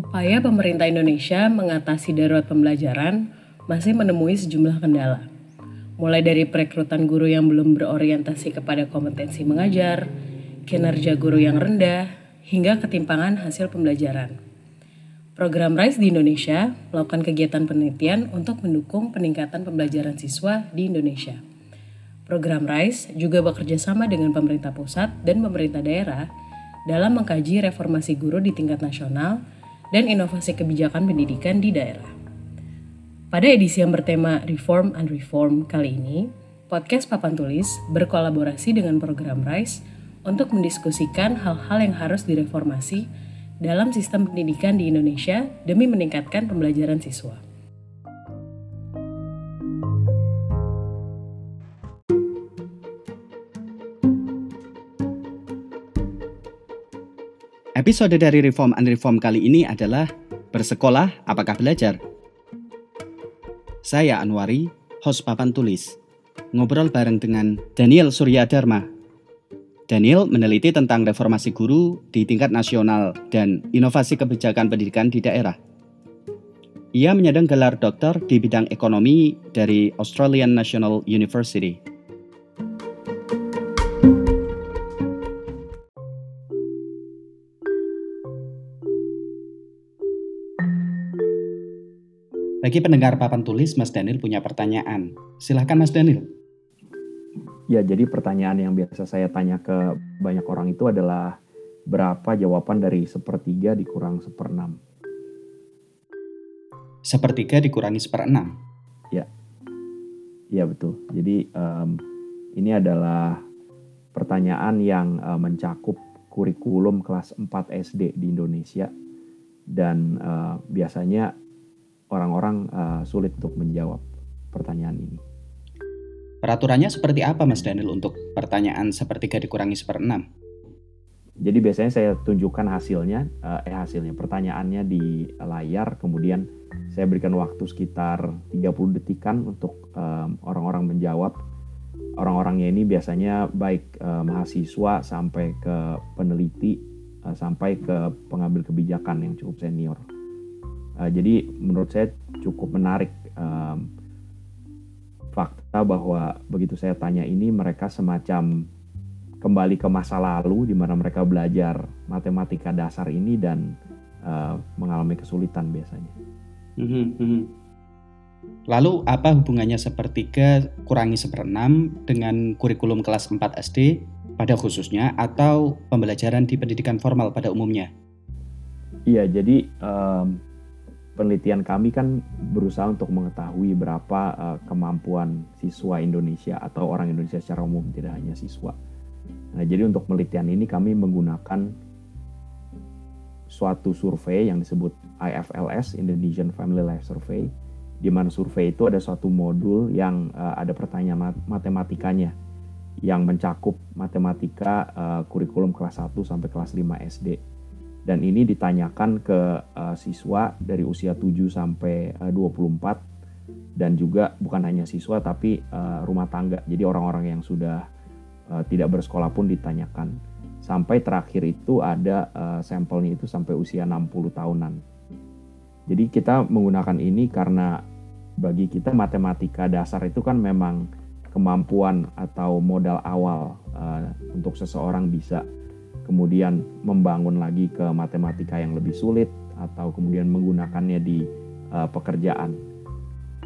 Upaya pemerintah Indonesia mengatasi darurat pembelajaran masih menemui sejumlah kendala. Mulai dari perekrutan guru yang belum berorientasi kepada kompetensi mengajar, kinerja guru yang rendah, hingga ketimpangan hasil pembelajaran. Program RISE di Indonesia melakukan kegiatan penelitian untuk mendukung peningkatan pembelajaran siswa di Indonesia. Program RISE juga bekerja sama dengan pemerintah pusat dan pemerintah daerah dalam mengkaji reformasi guru di tingkat nasional dan inovasi kebijakan pendidikan di daerah. Pada edisi yang bertema Reform and Reform kali ini, podcast Papan Tulis berkolaborasi dengan program RISE untuk mendiskusikan hal-hal yang harus direformasi dalam sistem pendidikan di Indonesia demi meningkatkan pembelajaran siswa. Episode dari Reform and Reform kali ini adalah Bersekolah Apakah Belajar? Saya Anwari, host Papan Tulis. Ngobrol bareng dengan Daniel Surya Dharma. Daniel meneliti tentang reformasi guru di tingkat nasional dan inovasi kebijakan pendidikan di daerah. Ia menyandang gelar doktor di bidang ekonomi dari Australian National University. Bagi pendengar papan tulis, Mas Daniel punya pertanyaan. Silahkan Mas Daniel. Ya, jadi pertanyaan yang biasa saya tanya ke banyak orang itu adalah berapa jawaban dari sepertiga dikurang seperenam? Sepertiga dikurangi seperenam? Ya, ya betul. Jadi um, ini adalah pertanyaan yang uh, mencakup kurikulum kelas 4 SD di Indonesia dan uh, biasanya orang-orang uh, sulit untuk menjawab pertanyaan ini. Peraturannya seperti apa Mas Daniel untuk pertanyaan sepertiga dikurangi seperenam? Jadi biasanya saya tunjukkan hasilnya, eh, eh hasilnya, pertanyaannya di layar, kemudian saya berikan waktu sekitar 30 detikan untuk orang orang-orang menjawab. Orang-orangnya ini biasanya baik uh, mahasiswa sampai ke peneliti, uh, sampai ke pengambil kebijakan yang cukup senior. Uh, jadi menurut saya cukup menarik um, fakta bahwa begitu saya tanya ini mereka semacam kembali ke masa lalu di mana mereka belajar matematika dasar ini dan uh, mengalami kesulitan biasanya. Mhm, mhm. Lalu apa hubungannya sepertiga kurangi seperenam dengan kurikulum kelas 4 SD pada khususnya atau pembelajaran di pendidikan formal pada umumnya? Iya, jadi um, penelitian kami kan berusaha untuk mengetahui berapa uh, kemampuan siswa Indonesia atau orang Indonesia secara umum, tidak hanya siswa. Nah, jadi untuk penelitian ini kami menggunakan suatu survei yang disebut IFLS (Indonesian Family Life Survey), di mana survei itu ada suatu modul yang uh, ada pertanyaan matematikanya yang mencakup matematika uh, kurikulum kelas 1 sampai kelas 5 SD dan ini ditanyakan ke uh, siswa dari usia 7 sampai uh, 24 dan juga bukan hanya siswa tapi uh, rumah tangga. Jadi orang-orang yang sudah uh, tidak bersekolah pun ditanyakan. Sampai terakhir itu ada uh, sampelnya itu sampai usia 60 tahunan. Jadi kita menggunakan ini karena bagi kita matematika dasar itu kan memang kemampuan atau modal awal uh, untuk seseorang bisa kemudian membangun lagi ke matematika yang lebih sulit atau kemudian menggunakannya di uh, pekerjaan.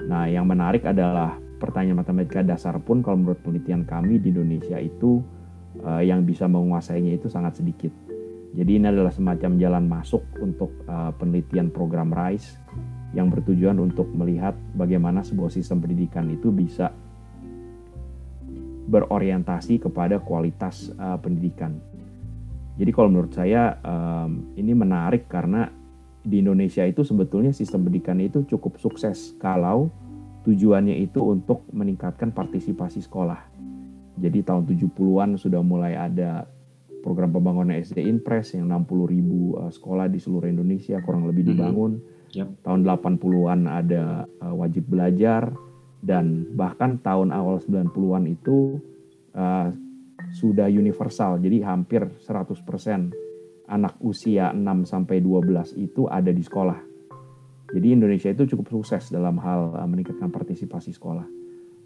Nah, yang menarik adalah pertanyaan matematika dasar pun kalau menurut penelitian kami di Indonesia itu uh, yang bisa menguasainya itu sangat sedikit. Jadi ini adalah semacam jalan masuk untuk uh, penelitian program RISE yang bertujuan untuk melihat bagaimana sebuah sistem pendidikan itu bisa berorientasi kepada kualitas uh, pendidikan jadi kalau menurut saya um, ini menarik karena di Indonesia itu sebetulnya sistem pendidikan itu cukup sukses kalau tujuannya itu untuk meningkatkan partisipasi sekolah. Jadi tahun 70-an sudah mulai ada program pembangunan SD Inpres yang 60 ribu uh, sekolah di seluruh Indonesia kurang lebih mhm. dibangun. Mm -hmm. yep. Tahun 80-an ada uh, wajib belajar dan bahkan tahun awal 90-an itu uh, sudah universal, jadi hampir 100% anak usia 6 sampai 12 itu ada di sekolah. Jadi Indonesia itu cukup sukses dalam hal uh, meningkatkan partisipasi sekolah.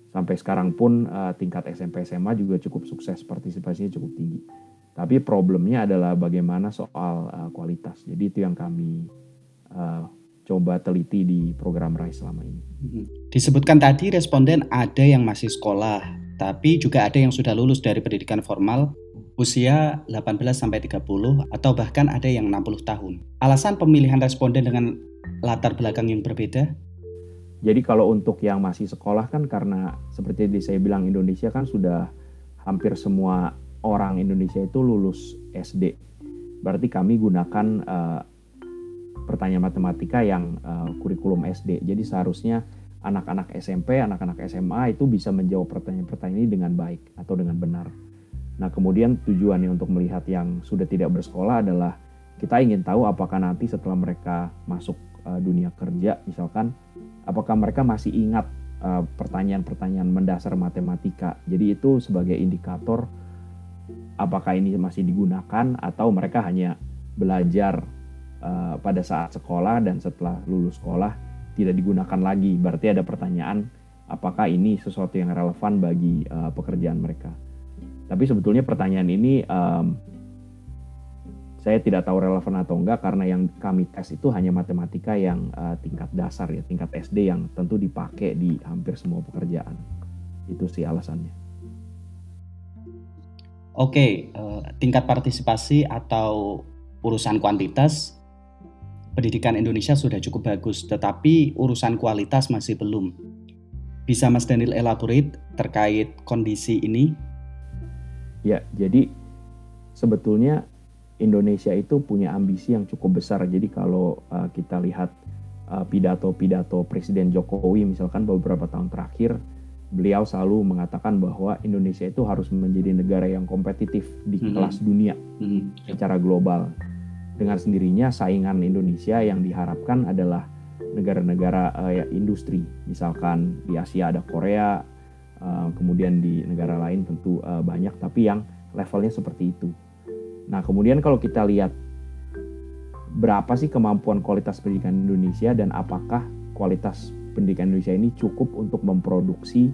Sampai sekarang pun uh, tingkat SMP SMA juga cukup sukses, partisipasinya cukup tinggi. Tapi problemnya adalah bagaimana soal uh, kualitas. Jadi itu yang kami coba teliti di program RISE selama ini. Disebutkan tadi responden ada yang masih sekolah, tapi juga ada yang sudah lulus dari pendidikan formal usia 18 sampai 30 atau bahkan ada yang 60 tahun. Alasan pemilihan responden dengan latar belakang yang berbeda? Jadi kalau untuk yang masih sekolah kan karena seperti yang saya bilang Indonesia kan sudah hampir semua orang Indonesia itu lulus SD. Berarti kami gunakan uh, pertanyaan matematika yang uh, kurikulum SD. Jadi seharusnya anak-anak SMP, anak-anak SMA itu bisa menjawab pertanyaan-pertanyaan ini dengan baik atau dengan benar. Nah, kemudian tujuannya untuk melihat yang sudah tidak bersekolah adalah kita ingin tahu apakah nanti setelah mereka masuk uh, dunia kerja, misalkan, apakah mereka masih ingat pertanyaan-pertanyaan uh, mendasar matematika. Jadi itu sebagai indikator apakah ini masih digunakan atau mereka hanya belajar uh, pada saat sekolah dan setelah lulus sekolah tidak digunakan lagi. Berarti ada pertanyaan apakah ini sesuatu yang relevan bagi uh, pekerjaan mereka. Tapi sebetulnya pertanyaan ini um, saya tidak tahu relevan atau enggak karena yang kami tes itu hanya matematika yang uh, tingkat dasar ya, tingkat SD yang tentu dipakai di hampir semua pekerjaan. Itu sih alasannya. Oke, uh, tingkat partisipasi atau urusan kuantitas pendidikan Indonesia sudah cukup bagus, tetapi urusan kualitas masih belum. Bisa Mas Daniel elaborate terkait kondisi ini? Ya, jadi sebetulnya Indonesia itu punya ambisi yang cukup besar. Jadi kalau uh, kita lihat eh, pidato-pidato uh, Presiden Jokowi misalkan beberapa tahun terakhir, beliau selalu mengatakan bahwa Indonesia itu harus menjadi negara yang kompetitif di mm -hmm. kelas dunia mm -hmm. secara global. Dengan sendirinya saingan Indonesia yang diharapkan adalah negara-negara uh, industri. Misalkan di Asia ada Korea, uh, kemudian di negara lain tentu uh, banyak, tapi yang levelnya seperti itu. Nah, kemudian kalau kita lihat berapa sih kemampuan kualitas pendidikan Indonesia dan apakah kualitas pendidikan Indonesia ini cukup untuk memproduksi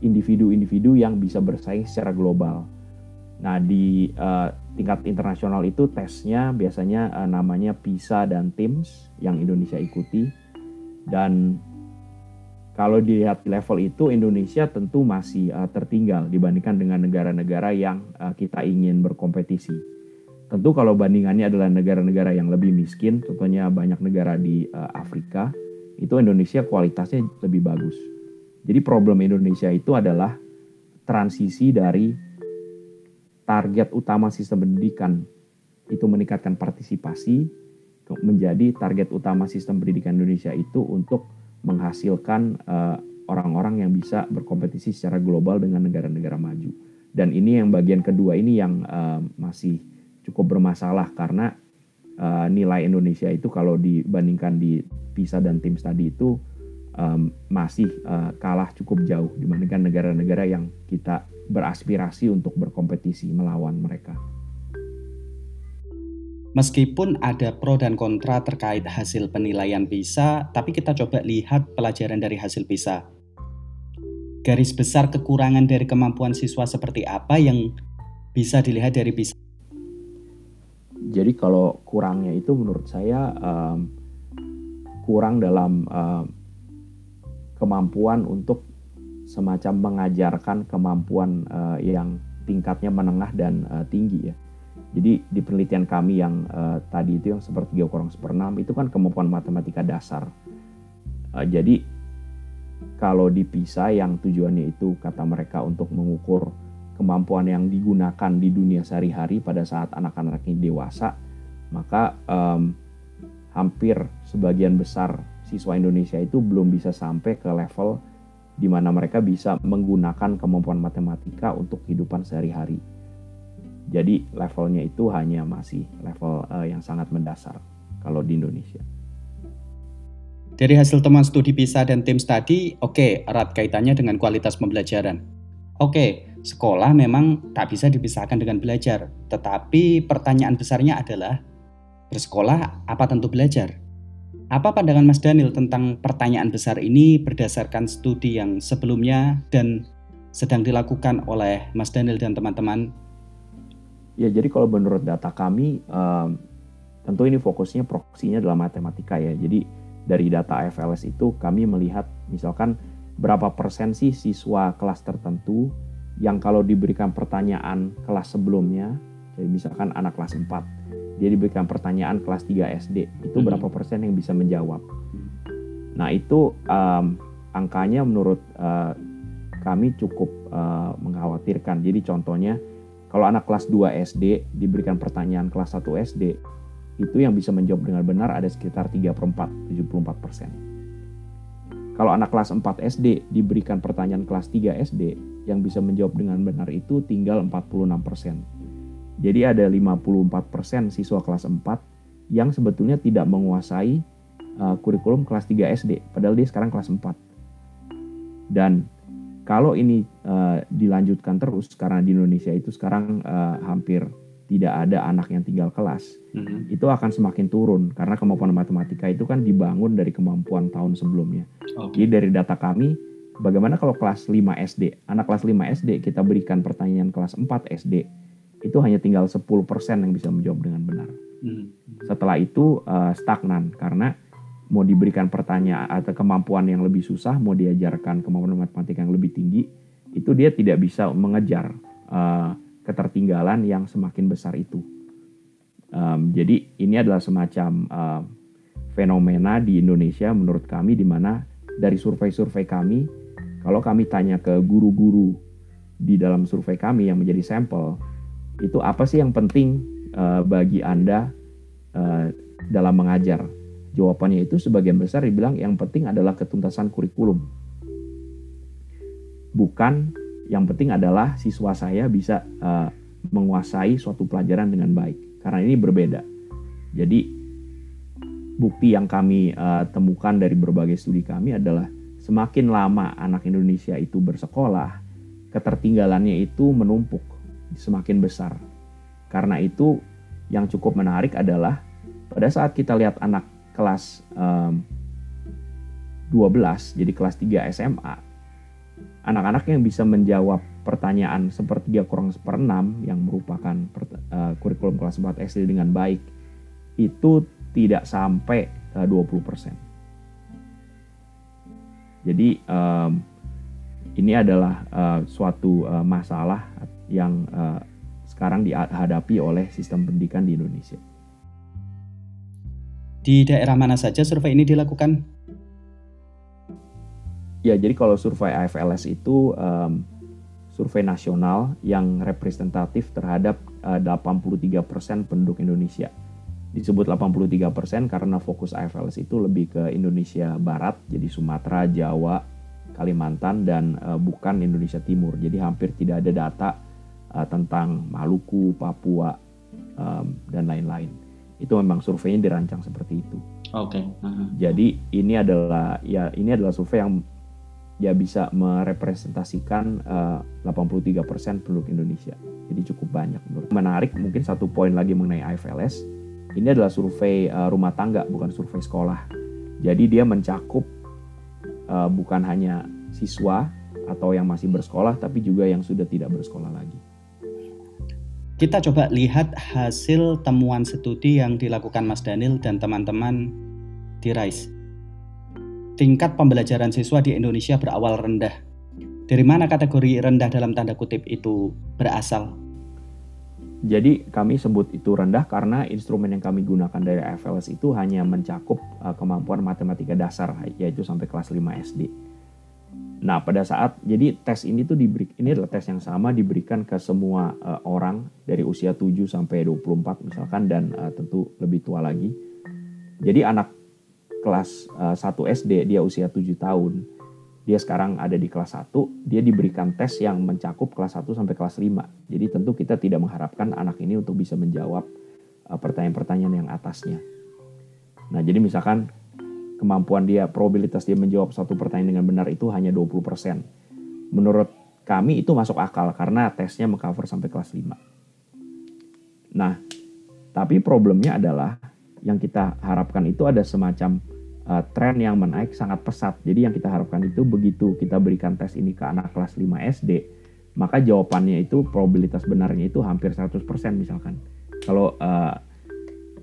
individu-individu yang bisa bersaing secara global. Nah, di uh, tingkat internasional itu tesnya biasanya uh, namanya PISA dan TIMSS yang Indonesia ikuti. Dan kalau dilihat level itu Indonesia tentu masih uh, tertinggal dibandingkan dengan negara-negara yang uh, kita ingin berkompetisi. Tentu kalau bandingannya adalah negara-negara yang lebih miskin, contohnya banyak negara di uh, Afrika, itu Indonesia kualitasnya lebih bagus. Jadi problem Indonesia itu adalah transisi dari target utama sistem pendidikan itu meningkatkan partisipasi menjadi target utama sistem pendidikan Indonesia itu untuk menghasilkan eh, orang-orang yang bisa berkompetisi secara global dengan negara-negara maju. Dan ini yang bagian kedua ini yang uh, masih cukup bermasalah karena uh, nilai Indonesia itu kalau dibandingkan di PISA dan tim tadi itu um, masih uh, kalah cukup jauh dibandingkan negara-negara yang kita beraspirasi untuk berkompetisi melawan mereka. Meskipun ada pro dan kontra terkait hasil penilaian PISA, tapi kita coba lihat pelajaran dari hasil PISA. Garis besar kekurangan dari kemampuan siswa seperti apa yang bisa dilihat dari PISA? Jadi kalau kurangnya itu menurut saya um, kurang dalam uh, kemampuan untuk semacam mengajarkan kemampuan uh, yang tingkatnya menengah dan uh, tinggi ya. Jadi di penelitian kami yang uh, tadi itu yang seperti kurang seperenam itu kan kemampuan matematika dasar. Uh, jadi kalau dipisah yang tujuannya itu kata mereka untuk mengukur kemampuan yang digunakan di dunia sehari-hari pada saat anak-anak ini dewasa, maka um, hampir sebagian besar siswa Indonesia itu belum bisa sampai ke level di mana mereka bisa menggunakan kemampuan matematika untuk kehidupan sehari-hari. Jadi levelnya itu hanya masih level uh, yang sangat mendasar kalau di Indonesia. Dari hasil teman studi PISA dan tim tadi, oke, okay, erat kaitannya dengan kualitas pembelajaran. Oke, okay, sekolah memang tak bisa dipisahkan dengan belajar, tetapi pertanyaan besarnya adalah bersekolah apa tentu belajar? Apa pandangan Mas Daniel tentang pertanyaan besar ini berdasarkan studi yang sebelumnya dan sedang dilakukan oleh Mas Daniel dan teman-teman? Ya, jadi kalau menurut data kami, um, tentu ini fokusnya proksinya adalah matematika ya. Jadi dari data AFLS itu kami melihat misalkan berapa persen sih siswa kelas tertentu yang kalau diberikan pertanyaan kelas sebelumnya, jadi misalkan anak kelas 4, dia diberikan pertanyaan kelas 3 SD, itu hmm. berapa persen yang bisa menjawab. Nah itu um, angkanya menurut uh, kami cukup uh, mengkhawatirkan. Jadi contohnya kalau anak kelas 2 SD diberikan pertanyaan kelas 1 SD, itu yang bisa menjawab dengan benar ada sekitar 3 per 4, 74 persen. Kalau anak kelas 4 SD diberikan pertanyaan kelas 3 SD, yang bisa menjawab dengan benar itu tinggal 46%. Jadi ada 54% siswa kelas 4 yang sebetulnya tidak menguasai uh, kurikulum kelas 3 SD, padahal dia sekarang kelas 4. Dan kalau ini uh, dilanjutkan terus, karena di Indonesia itu sekarang uh, hampir tidak ada anak yang tinggal kelas, mm-hmm. itu akan semakin turun karena kemampuan matematika itu kan dibangun dari kemampuan tahun sebelumnya. Okay. Jadi dari data kami, bagaimana kalau kelas 5 SD, anak kelas 5 SD kita berikan pertanyaan kelas 4 SD, itu hanya tinggal 10% yang bisa menjawab dengan benar. Mm-hmm. Setelah itu uh, stagnan karena mau diberikan pertanyaan atau kemampuan yang lebih susah, mau diajarkan kemampuan matematika yang lebih tinggi, itu dia tidak bisa mengejar. Uh, ketertinggalan yang semakin besar itu. Um, jadi ini adalah semacam uh, fenomena di Indonesia menurut kami di mana dari survei-survei kami, kalau kami tanya ke guru-guru di dalam survei kami yang menjadi sampel, itu apa sih yang penting uh, bagi Anda uh, dalam mengajar? Jawabannya itu sebagian besar dibilang yang penting adalah ketuntasan kurikulum. Bukan yang penting adalah siswa saya bisa uh, menguasai suatu pelajaran dengan baik. Karena ini berbeda. Jadi bukti yang kami uh, temukan dari berbagai studi kami adalah semakin lama anak Indonesia itu bersekolah, ketertinggalannya itu menumpuk semakin besar. Karena itu yang cukup menarik adalah pada saat kita lihat anak kelas um, 12, jadi kelas 3 SMA, anak-anak yang bisa menjawab pertanyaan sepertiga kurang seperenam yang merupakan uh, kurikulum kelas 4 SD dengan baik itu tidak sampai uh, 20%. Jadi um, ini adalah uh, suatu uh, masalah yang uh, sekarang dihadapi oleh sistem pendidikan di Indonesia. Di daerah mana saja survei ini dilakukan? Ya, jadi kalau survei AFLS itu um, survei nasional yang representatif terhadap uh, 83% penduduk Indonesia. Disebut 83% karena fokus AFLS itu lebih ke Indonesia Barat, jadi Sumatera, Jawa, Kalimantan, dan uh, bukan Indonesia Timur. Jadi hampir tidak ada data uh, tentang Maluku, Papua, um, dan lain-lain. Itu memang surveinya dirancang seperti itu. Oke. Okay. Uh -huh. Jadi ini adalah ya ini adalah survei yang ya bisa merepresentasikan uh, 83% penduduk Indonesia. Jadi cukup banyak menurut. Menarik mungkin satu poin lagi mengenai IFLS. Ini adalah survei uh, rumah tangga bukan survei sekolah. Jadi dia mencakup uh, bukan hanya siswa atau yang masih bersekolah tapi juga yang sudah tidak bersekolah lagi. Kita coba lihat hasil temuan studi yang dilakukan Mas Daniel dan teman-teman di RISE tingkat pembelajaran siswa di Indonesia berawal rendah. Dari mana kategori rendah dalam tanda kutip itu berasal? Jadi kami sebut itu rendah karena instrumen yang kami gunakan dari FLS itu hanya mencakup uh, kemampuan matematika dasar yaitu sampai kelas 5 SD. Nah, pada saat jadi tes ini tuh diberi ini adalah tes yang sama diberikan ke semua uh, orang dari usia 7 sampai 24 misalkan dan uh, tentu lebih tua lagi. Jadi anak kelas uh, eh, 1 SD dia usia 7 tahun dia sekarang ada di kelas 1 dia diberikan tes yang mencakup kelas 1 sampai kelas 5 jadi tentu kita tidak mengharapkan anak ini untuk bisa menjawab pertanyaan pertanyaan-pertanyaan yang atasnya nah jadi misalkan kemampuan dia probabilitas dia menjawab satu pertanyaan dengan benar itu hanya 20% menurut kami itu masuk akal karena tesnya mengcover sampai kelas 5. Nah, tapi problemnya adalah yang kita harapkan itu ada semacam uh, tren yang menaik sangat pesat. Jadi yang kita harapkan itu begitu kita berikan tes ini ke anak kelas 5 SD, maka jawabannya itu probabilitas benarnya itu hampir 100% misalkan. Kalau uh,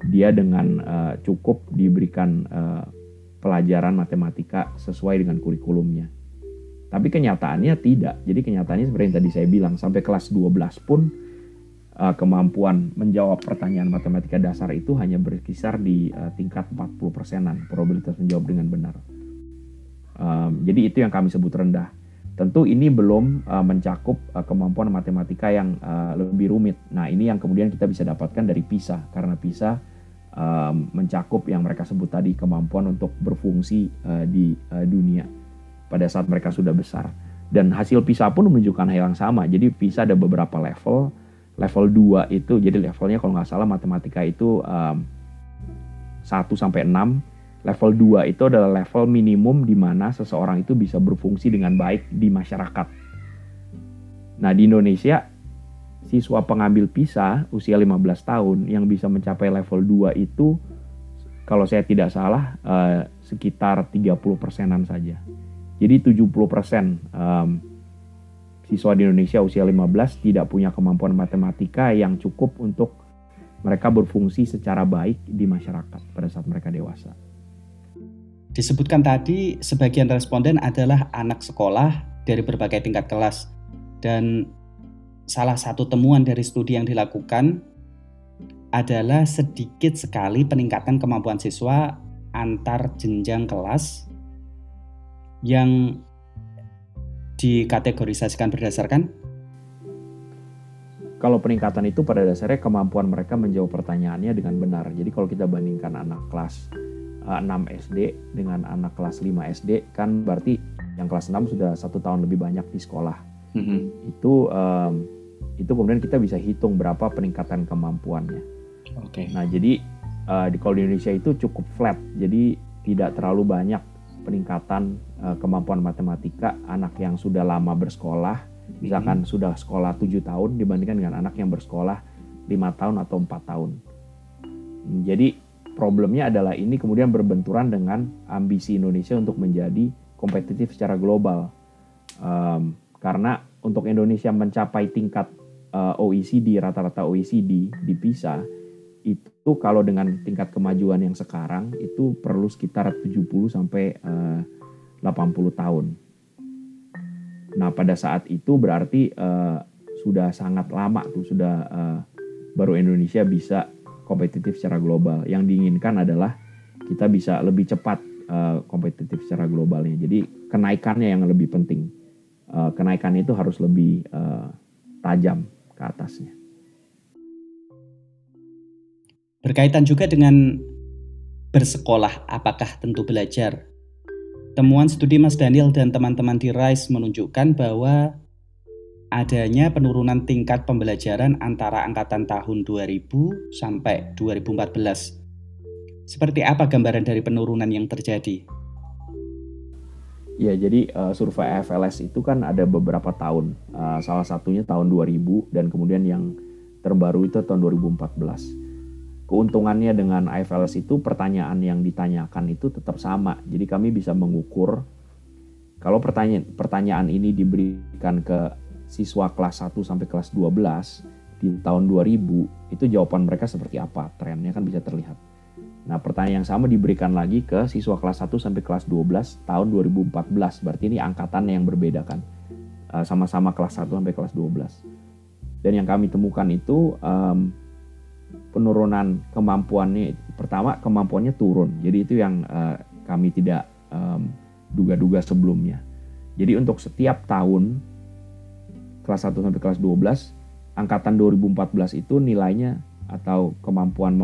dia dengan uh, cukup diberikan uh, pelajaran matematika sesuai dengan kurikulumnya. Tapi kenyataannya tidak. Jadi kenyataannya seperti yang tadi saya bilang, sampai kelas 12 pun uh, kemampuan menjawab pertanyaan matematika dasar itu hanya berkisar di uh, tingkat 40 persenan probabilitas menjawab dengan benar. Jadi itu yang kami sebut rendah. Tentu ini belum uh, mencakup kemampuan matematika yang lebih rumit. Nah ini yang kemudian kita bisa dapatkan dari PISA karena PISA um, mencakup yang mereka sebut tadi kemampuan untuk berfungsi uh, di uh, dunia pada saat mereka sudah besar. Dan hasil PISA pun menunjukkan hal yang sama. Jadi PISA ada beberapa level. Level 2 itu, jadi levelnya kalau nggak salah matematika itu um, 1 sampai 6. Level 2 itu adalah level minimum di mana seseorang itu bisa berfungsi dengan baik di masyarakat. Nah di Indonesia, siswa pengambil PISA usia 15 tahun yang bisa mencapai level 2 itu kalau saya tidak salah uh, sekitar 30 persenan saja. Jadi 70% um, siswa di Indonesia usia 15 tidak punya kemampuan matematika yang cukup untuk mereka berfungsi secara baik di masyarakat pada saat mereka dewasa. Disebutkan tadi sebagian responden adalah anak sekolah dari berbagai tingkat kelas dan salah satu temuan dari studi yang dilakukan adalah sedikit sekali peningkatan kemampuan siswa antar jenjang kelas yang dikategorisasikan berdasarkan? Kalau peningkatan itu pada dasarnya kemampuan mereka menjawab pertanyaannya dengan benar. Jadi kalau kita bandingkan anak kelas 6 eh, SD dengan anak kelas 5 SD, kan berarti yang kelas 6 sudah satu tahun lebih banyak di sekolah. Mm -hmm. Itu um, itu kemudian kita bisa hitung berapa peningkatan kemampuannya. Oke. Okay. Nah jadi uh, di kalau di Indonesia itu cukup flat, jadi tidak terlalu banyak peningkatan uh, kemampuan matematika anak yang sudah lama bersekolah, misalkan hmm. sudah sekolah tujuh tahun dibandingkan dengan anak yang bersekolah lima tahun atau empat tahun. Jadi problemnya adalah ini kemudian berbenturan dengan ambisi Indonesia untuk menjadi kompetitif secara global. Um, karena untuk Indonesia mencapai tingkat uh, eh, OECD rata-rata OECD di PISA itu kalau dengan tingkat kemajuan yang sekarang itu perlu sekitar 70 sampai eh, uh, 80 tahun. Nah, pada saat itu berarti uh, sudah sangat lama tuh sudah uh, baru Indonesia bisa kompetitif secara global. Yang diinginkan adalah kita bisa lebih cepat uh, kompetitif secara globalnya. Jadi kenaikannya yang lebih penting. Uh, kenaikannya itu harus lebih uh, tajam ke atasnya. Berkaitan juga dengan bersekolah, apakah tentu belajar? Temuan studi Mas Daniel dan teman-teman di RISE menunjukkan bahwa adanya penurunan tingkat pembelajaran antara angkatan tahun 2000 sampai 2014. Seperti apa gambaran dari penurunan yang terjadi? Ya, jadi uh, survei FLS itu kan ada beberapa tahun. Uh, salah satunya tahun 2000 dan kemudian yang terbaru itu tahun 2014 keuntungannya dengan IFLS itu pertanyaan yang ditanyakan itu tetap sama. Jadi kami bisa mengukur kalau pertanyaan pertanyaan ini diberikan ke siswa kelas 1 sampai kelas 12 di tahun 2000 itu jawaban mereka seperti apa? Trennya kan bisa terlihat. Nah, pertanyaan yang sama diberikan lagi ke siswa kelas 1 sampai kelas 12 tahun 2014. Berarti ini angkatan yang berbeda kan. Eh, sama-sama kelas 1 sampai kelas 12. Dan yang kami temukan itu um, penurunan kemampuannya pertama kemampuannya turun jadi itu yang uh, kami tidak um, duga-duga sebelumnya jadi untuk setiap tahun kelas 1 sampai kelas 12 angkatan 2014 itu nilainya atau kemampuan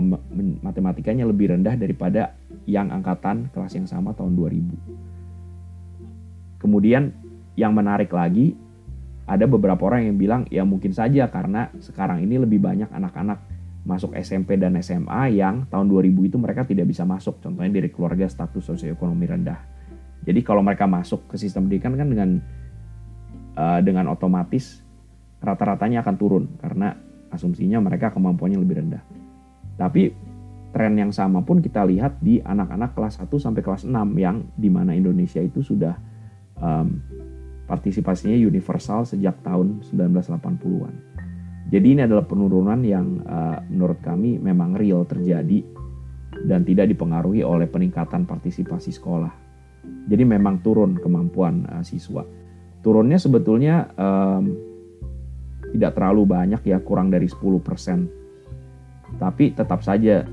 matematikanya lebih rendah daripada yang angkatan kelas yang sama tahun 2000 kemudian yang menarik lagi ada beberapa orang yang bilang ya mungkin saja karena sekarang ini lebih banyak anak-anak masuk SMP dan SMA yang tahun 2000 itu mereka tidak bisa masuk. Contohnya dari keluarga status sosioekonomi rendah. Jadi kalau mereka masuk ke sistem pendidikan kan dengan uh, dengan otomatis rata-ratanya akan turun karena asumsinya mereka kemampuannya lebih rendah. Tapi tren yang sama pun kita lihat di anak-anak kelas 1 sampai kelas 6 yang di mana Indonesia itu sudah um, partisipasinya universal sejak tahun 1980-an. Jadi ini adalah penurunan yang uh, menurut kami memang real terjadi dan tidak dipengaruhi oleh peningkatan partisipasi sekolah. Jadi memang turun kemampuan uh, siswa. Turunnya sebetulnya um, tidak terlalu banyak ya, kurang dari 10%. Tapi tetap saja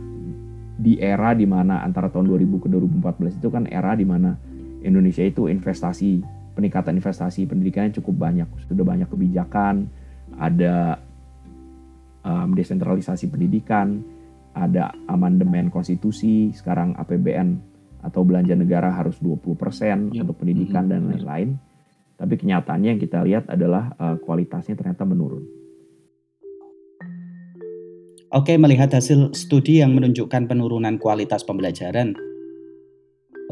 di era di mana antara tahun 2000 ke 2014 itu kan era di mana Indonesia itu investasi, peningkatan investasi pendidikannya cukup banyak. Sudah banyak kebijakan, ada um, desentralisasi pendidikan, ada amandemen konstitusi, sekarang APBN atau belanja negara harus 20% ya. untuk pendidikan mm -hmm. dan lain-lain. Tapi kenyataannya yang kita lihat adalah uh, kualitasnya ternyata menurun. Oke, melihat hasil studi yang menunjukkan penurunan kualitas pembelajaran,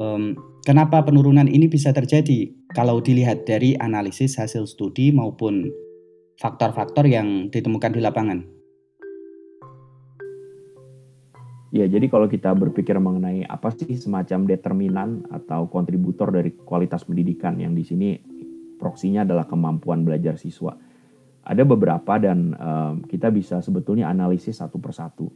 um, kenapa penurunan ini bisa terjadi? Kalau dilihat dari analisis hasil studi maupun faktor-faktor yang ditemukan di lapangan. Ya, jadi kalau kita berpikir mengenai apa sih semacam determinan atau kontributor dari kualitas pendidikan yang di sini proksinya adalah kemampuan belajar siswa. Ada beberapa dan um, kita bisa sebetulnya analisis satu persatu.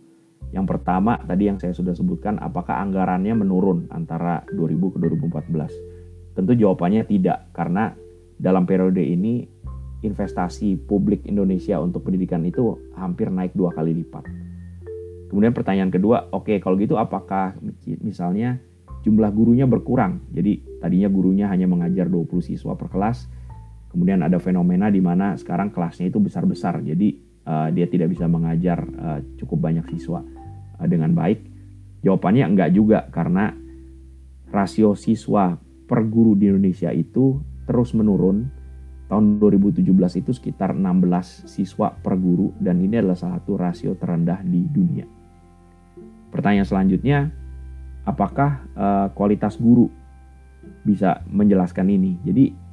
Yang pertama tadi yang saya sudah sebutkan, apakah anggarannya menurun antara 2000 ke 2014? Tentu jawabannya tidak, karena dalam periode ini investasi publik Indonesia untuk pendidikan itu hampir naik dua kali lipat. Kemudian pertanyaan kedua, oke okay, kalau gitu apakah misalnya jumlah gurunya berkurang? Jadi tadinya gurunya hanya mengajar 20 siswa per kelas, Kemudian ada fenomena di mana sekarang kelasnya itu besar-besar, jadi uh, dia tidak bisa mengajar uh, cukup banyak siswa uh, dengan baik. Jawabannya enggak juga karena rasio siswa per guru di Indonesia itu terus menurun. Tahun 2017 itu sekitar 16 siswa per guru dan ini adalah salah satu rasio terendah di dunia. Pertanyaan selanjutnya, apakah uh, kualitas guru bisa menjelaskan ini? Jadi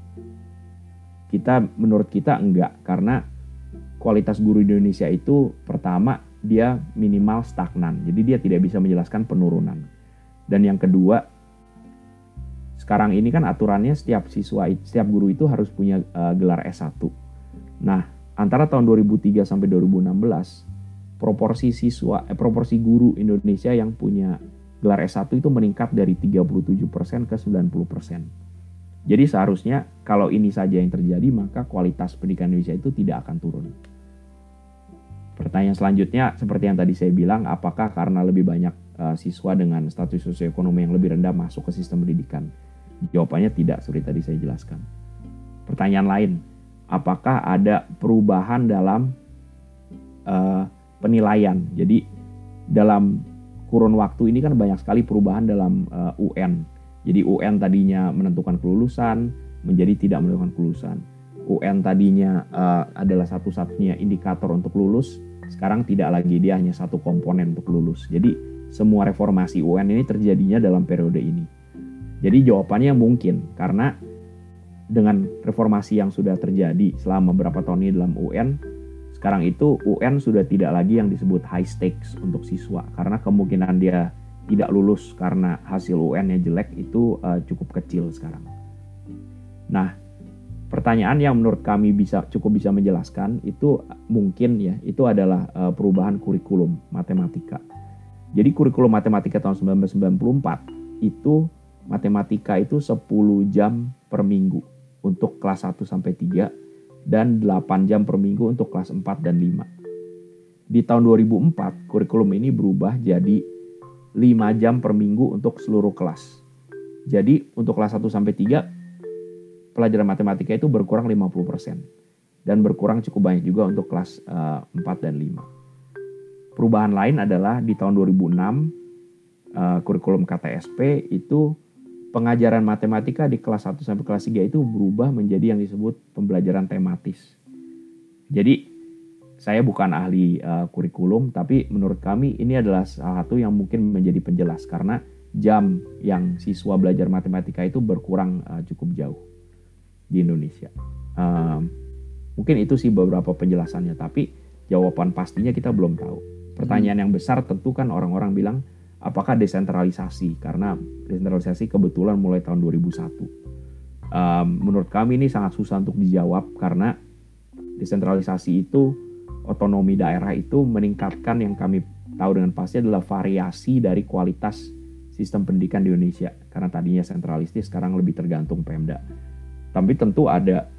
kita menurut kita enggak karena kualitas guru Indonesia itu pertama dia minimal stagnan. Jadi dia tidak bisa menjelaskan penurunan. Dan yang kedua sekarang ini kan aturannya setiap siswa setiap guru itu harus punya uh, gelar S1. Nah, antara tahun 2003 sampai 2016 proporsi siswa eh, proporsi guru Indonesia yang punya gelar S1 itu meningkat dari 37% ke 90%. Jadi seharusnya kalau ini saja yang terjadi maka kualitas pendidikan Indonesia itu tidak akan turun. Pertanyaan selanjutnya seperti yang tadi saya bilang, apakah karena lebih banyak uh, siswa dengan status sosioekonomi yang lebih rendah masuk ke sistem pendidikan? Jawabannya tidak, seperti tadi saya jelaskan. Pertanyaan lain, apakah ada perubahan dalam uh, penilaian? Jadi dalam kurun waktu ini kan banyak sekali perubahan dalam uh, eh, UN jadi UN tadinya menentukan kelulusan menjadi tidak menentukan kelulusan. UN tadinya uh, adalah satu-satunya indikator untuk lulus, sekarang tidak lagi dia hanya satu komponen untuk lulus. Jadi semua reformasi UN ini terjadinya dalam periode ini. Jadi jawabannya mungkin karena dengan reformasi yang sudah terjadi selama beberapa tahun ini dalam UN, sekarang itu UN sudah tidak lagi yang disebut high stakes untuk siswa karena kemungkinan dia tidak lulus karena hasil UN-nya jelek itu uh, cukup kecil sekarang. Nah, pertanyaan yang menurut kami bisa cukup bisa menjelaskan itu mungkin ya itu adalah uh, perubahan kurikulum matematika. Jadi kurikulum matematika tahun 1994 itu matematika itu 10 jam per minggu untuk kelas 1 sampai 3 dan 8 jam per minggu untuk kelas 4 dan 5. Di tahun 2004 kurikulum ini berubah jadi 5 jam per minggu untuk seluruh kelas. Jadi untuk kelas 1 sampai 3 pelajaran matematika itu berkurang 50% dan berkurang cukup banyak juga untuk kelas uh, eh, 4 dan 5. Perubahan lain adalah di tahun 2006 uh, eh, kurikulum KTSP itu pengajaran matematika di kelas 1 sampai kelas 3 itu berubah menjadi yang disebut pembelajaran tematis. Jadi saya bukan ahli uh, kurikulum, tapi menurut kami ini adalah salah satu yang mungkin menjadi penjelas karena jam yang siswa belajar matematika itu berkurang uh, cukup jauh. di Indonesia. Um, mungkin itu sih beberapa penjelasannya, tapi jawaban pastinya kita belum tahu. Pertanyaan yang besar tentu kan orang-orang bilang apakah desentralisasi karena desentralisasi kebetulan mulai tahun 2001. Um, menurut kami ini sangat susah untuk dijawab karena desentralisasi itu otonomi daerah itu meningkatkan yang kami tahu dengan pasti adalah variasi dari kualitas sistem pendidikan di Indonesia karena tadinya sentralistis sekarang lebih tergantung Pemda. Tapi tentu ada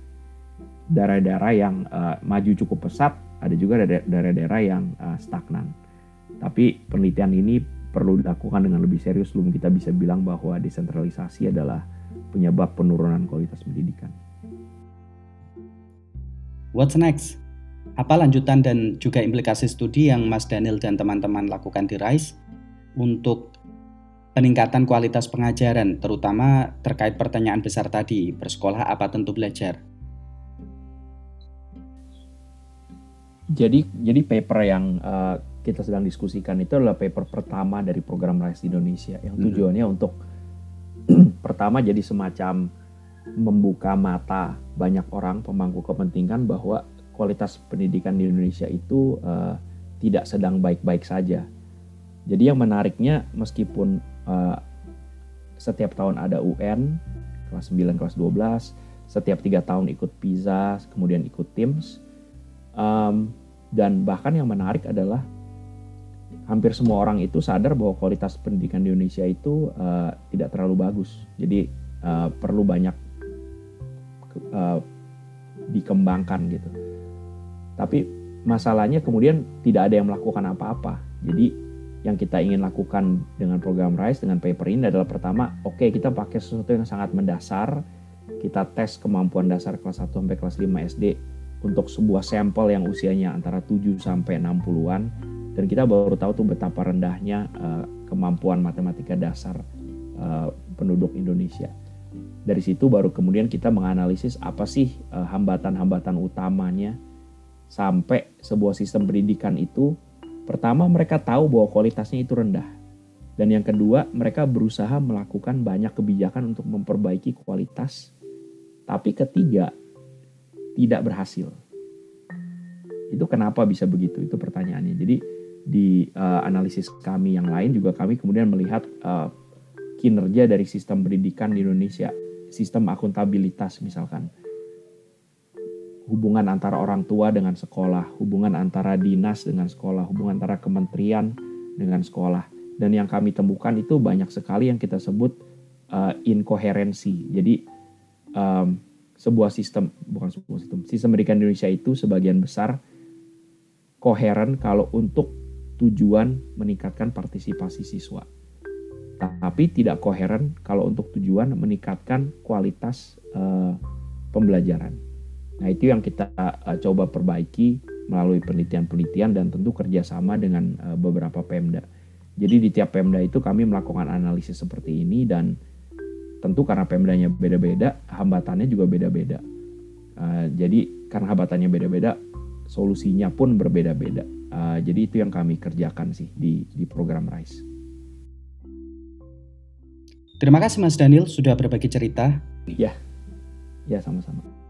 daerah-daerah yang uh, maju cukup pesat, ada juga daerah-daerah yang uh, stagnan. Tapi penelitian ini perlu dilakukan dengan lebih serius sebelum kita bisa bilang bahwa desentralisasi adalah penyebab penurunan kualitas pendidikan. What's next? Apa lanjutan dan juga implikasi studi yang Mas Daniel dan teman-teman lakukan di RISE untuk peningkatan kualitas pengajaran, terutama terkait pertanyaan besar tadi, bersekolah apa tentu belajar? Jadi, jadi paper yang uh, kita sedang diskusikan itu adalah paper pertama dari program RISE di Indonesia yang hmm. tujuannya hmm. untuk pertama jadi semacam membuka mata banyak orang pemangku kepentingan bahwa kualitas pendidikan di Indonesia itu uh, tidak sedang baik-baik saja. Jadi yang menariknya meskipun uh, setiap tahun ada UN kelas 9, kelas 12, setiap tiga tahun ikut PISA, kemudian ikut TIMS, um, dan bahkan yang menarik adalah hampir semua orang itu sadar bahwa kualitas pendidikan di Indonesia itu uh, tidak terlalu bagus. Jadi uh, perlu banyak uh, dikembangkan gitu. Tapi masalahnya kemudian tidak ada yang melakukan apa-apa. Jadi yang kita ingin lakukan dengan program RISE dengan paper ini adalah pertama, oke okay, kita pakai sesuatu yang sangat mendasar, kita tes kemampuan dasar kelas 1 sampai kelas 5 SD untuk sebuah sampel yang usianya antara 7 sampai 60-an dan kita baru tahu tuh betapa rendahnya uh, kemampuan matematika dasar uh, penduduk Indonesia. Dari situ baru kemudian kita menganalisis apa sih eh, hambatan-hambatan uh, utamanya sampai sebuah sistem pendidikan itu pertama mereka tahu bahwa kualitasnya itu rendah. Dan yang kedua, mereka berusaha melakukan banyak kebijakan untuk memperbaiki kualitas. Tapi ketiga, tidak berhasil. Itu kenapa bisa begitu? Itu pertanyaannya. Jadi di uh, analisis kami yang lain juga kami kemudian melihat uh, kinerja dari sistem pendidikan di Indonesia, sistem akuntabilitas misalkan hubungan antara orang tua dengan sekolah, hubungan antara dinas dengan sekolah, hubungan antara kementerian dengan sekolah. Dan yang kami temukan itu banyak sekali yang kita sebut uh, inkoherensi. Jadi um, sebuah sistem, bukan sebuah sistem, sistem pendidikan Indonesia itu sebagian besar koheren kalau untuk tujuan meningkatkan partisipasi siswa. Tapi tidak koheren kalau untuk tujuan meningkatkan kualitas uh, pembelajaran. Nah itu yang kita uh, coba perbaiki melalui penelitian-penelitian dan tentu kerjasama dengan uh, beberapa Pemda. Jadi di tiap Pemda itu kami melakukan analisis seperti ini dan tentu karena Pemdanya beda-beda, hambatannya juga beda-beda. Uh, jadi karena hambatannya beda-beda, solusinya pun berbeda-beda. Uh, jadi itu yang kami kerjakan sih di di program RISE. Terima kasih Mas Daniel sudah berbagi cerita. Ya, ya sama-sama.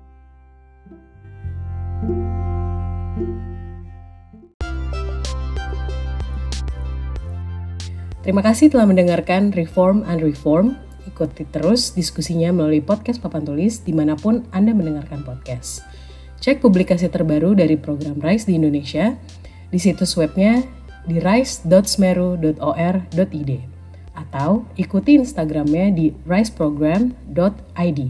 Terima kasih telah mendengarkan Reform and Reform. Ikuti terus diskusinya melalui podcast Papan Tulis di mana pun Anda mendengarkan podcast. Cek publikasi terbaru dari program RISE di Indonesia di situs webnya di rise.smeru.or.id atau ikuti Instagramnya di riseprogram.id.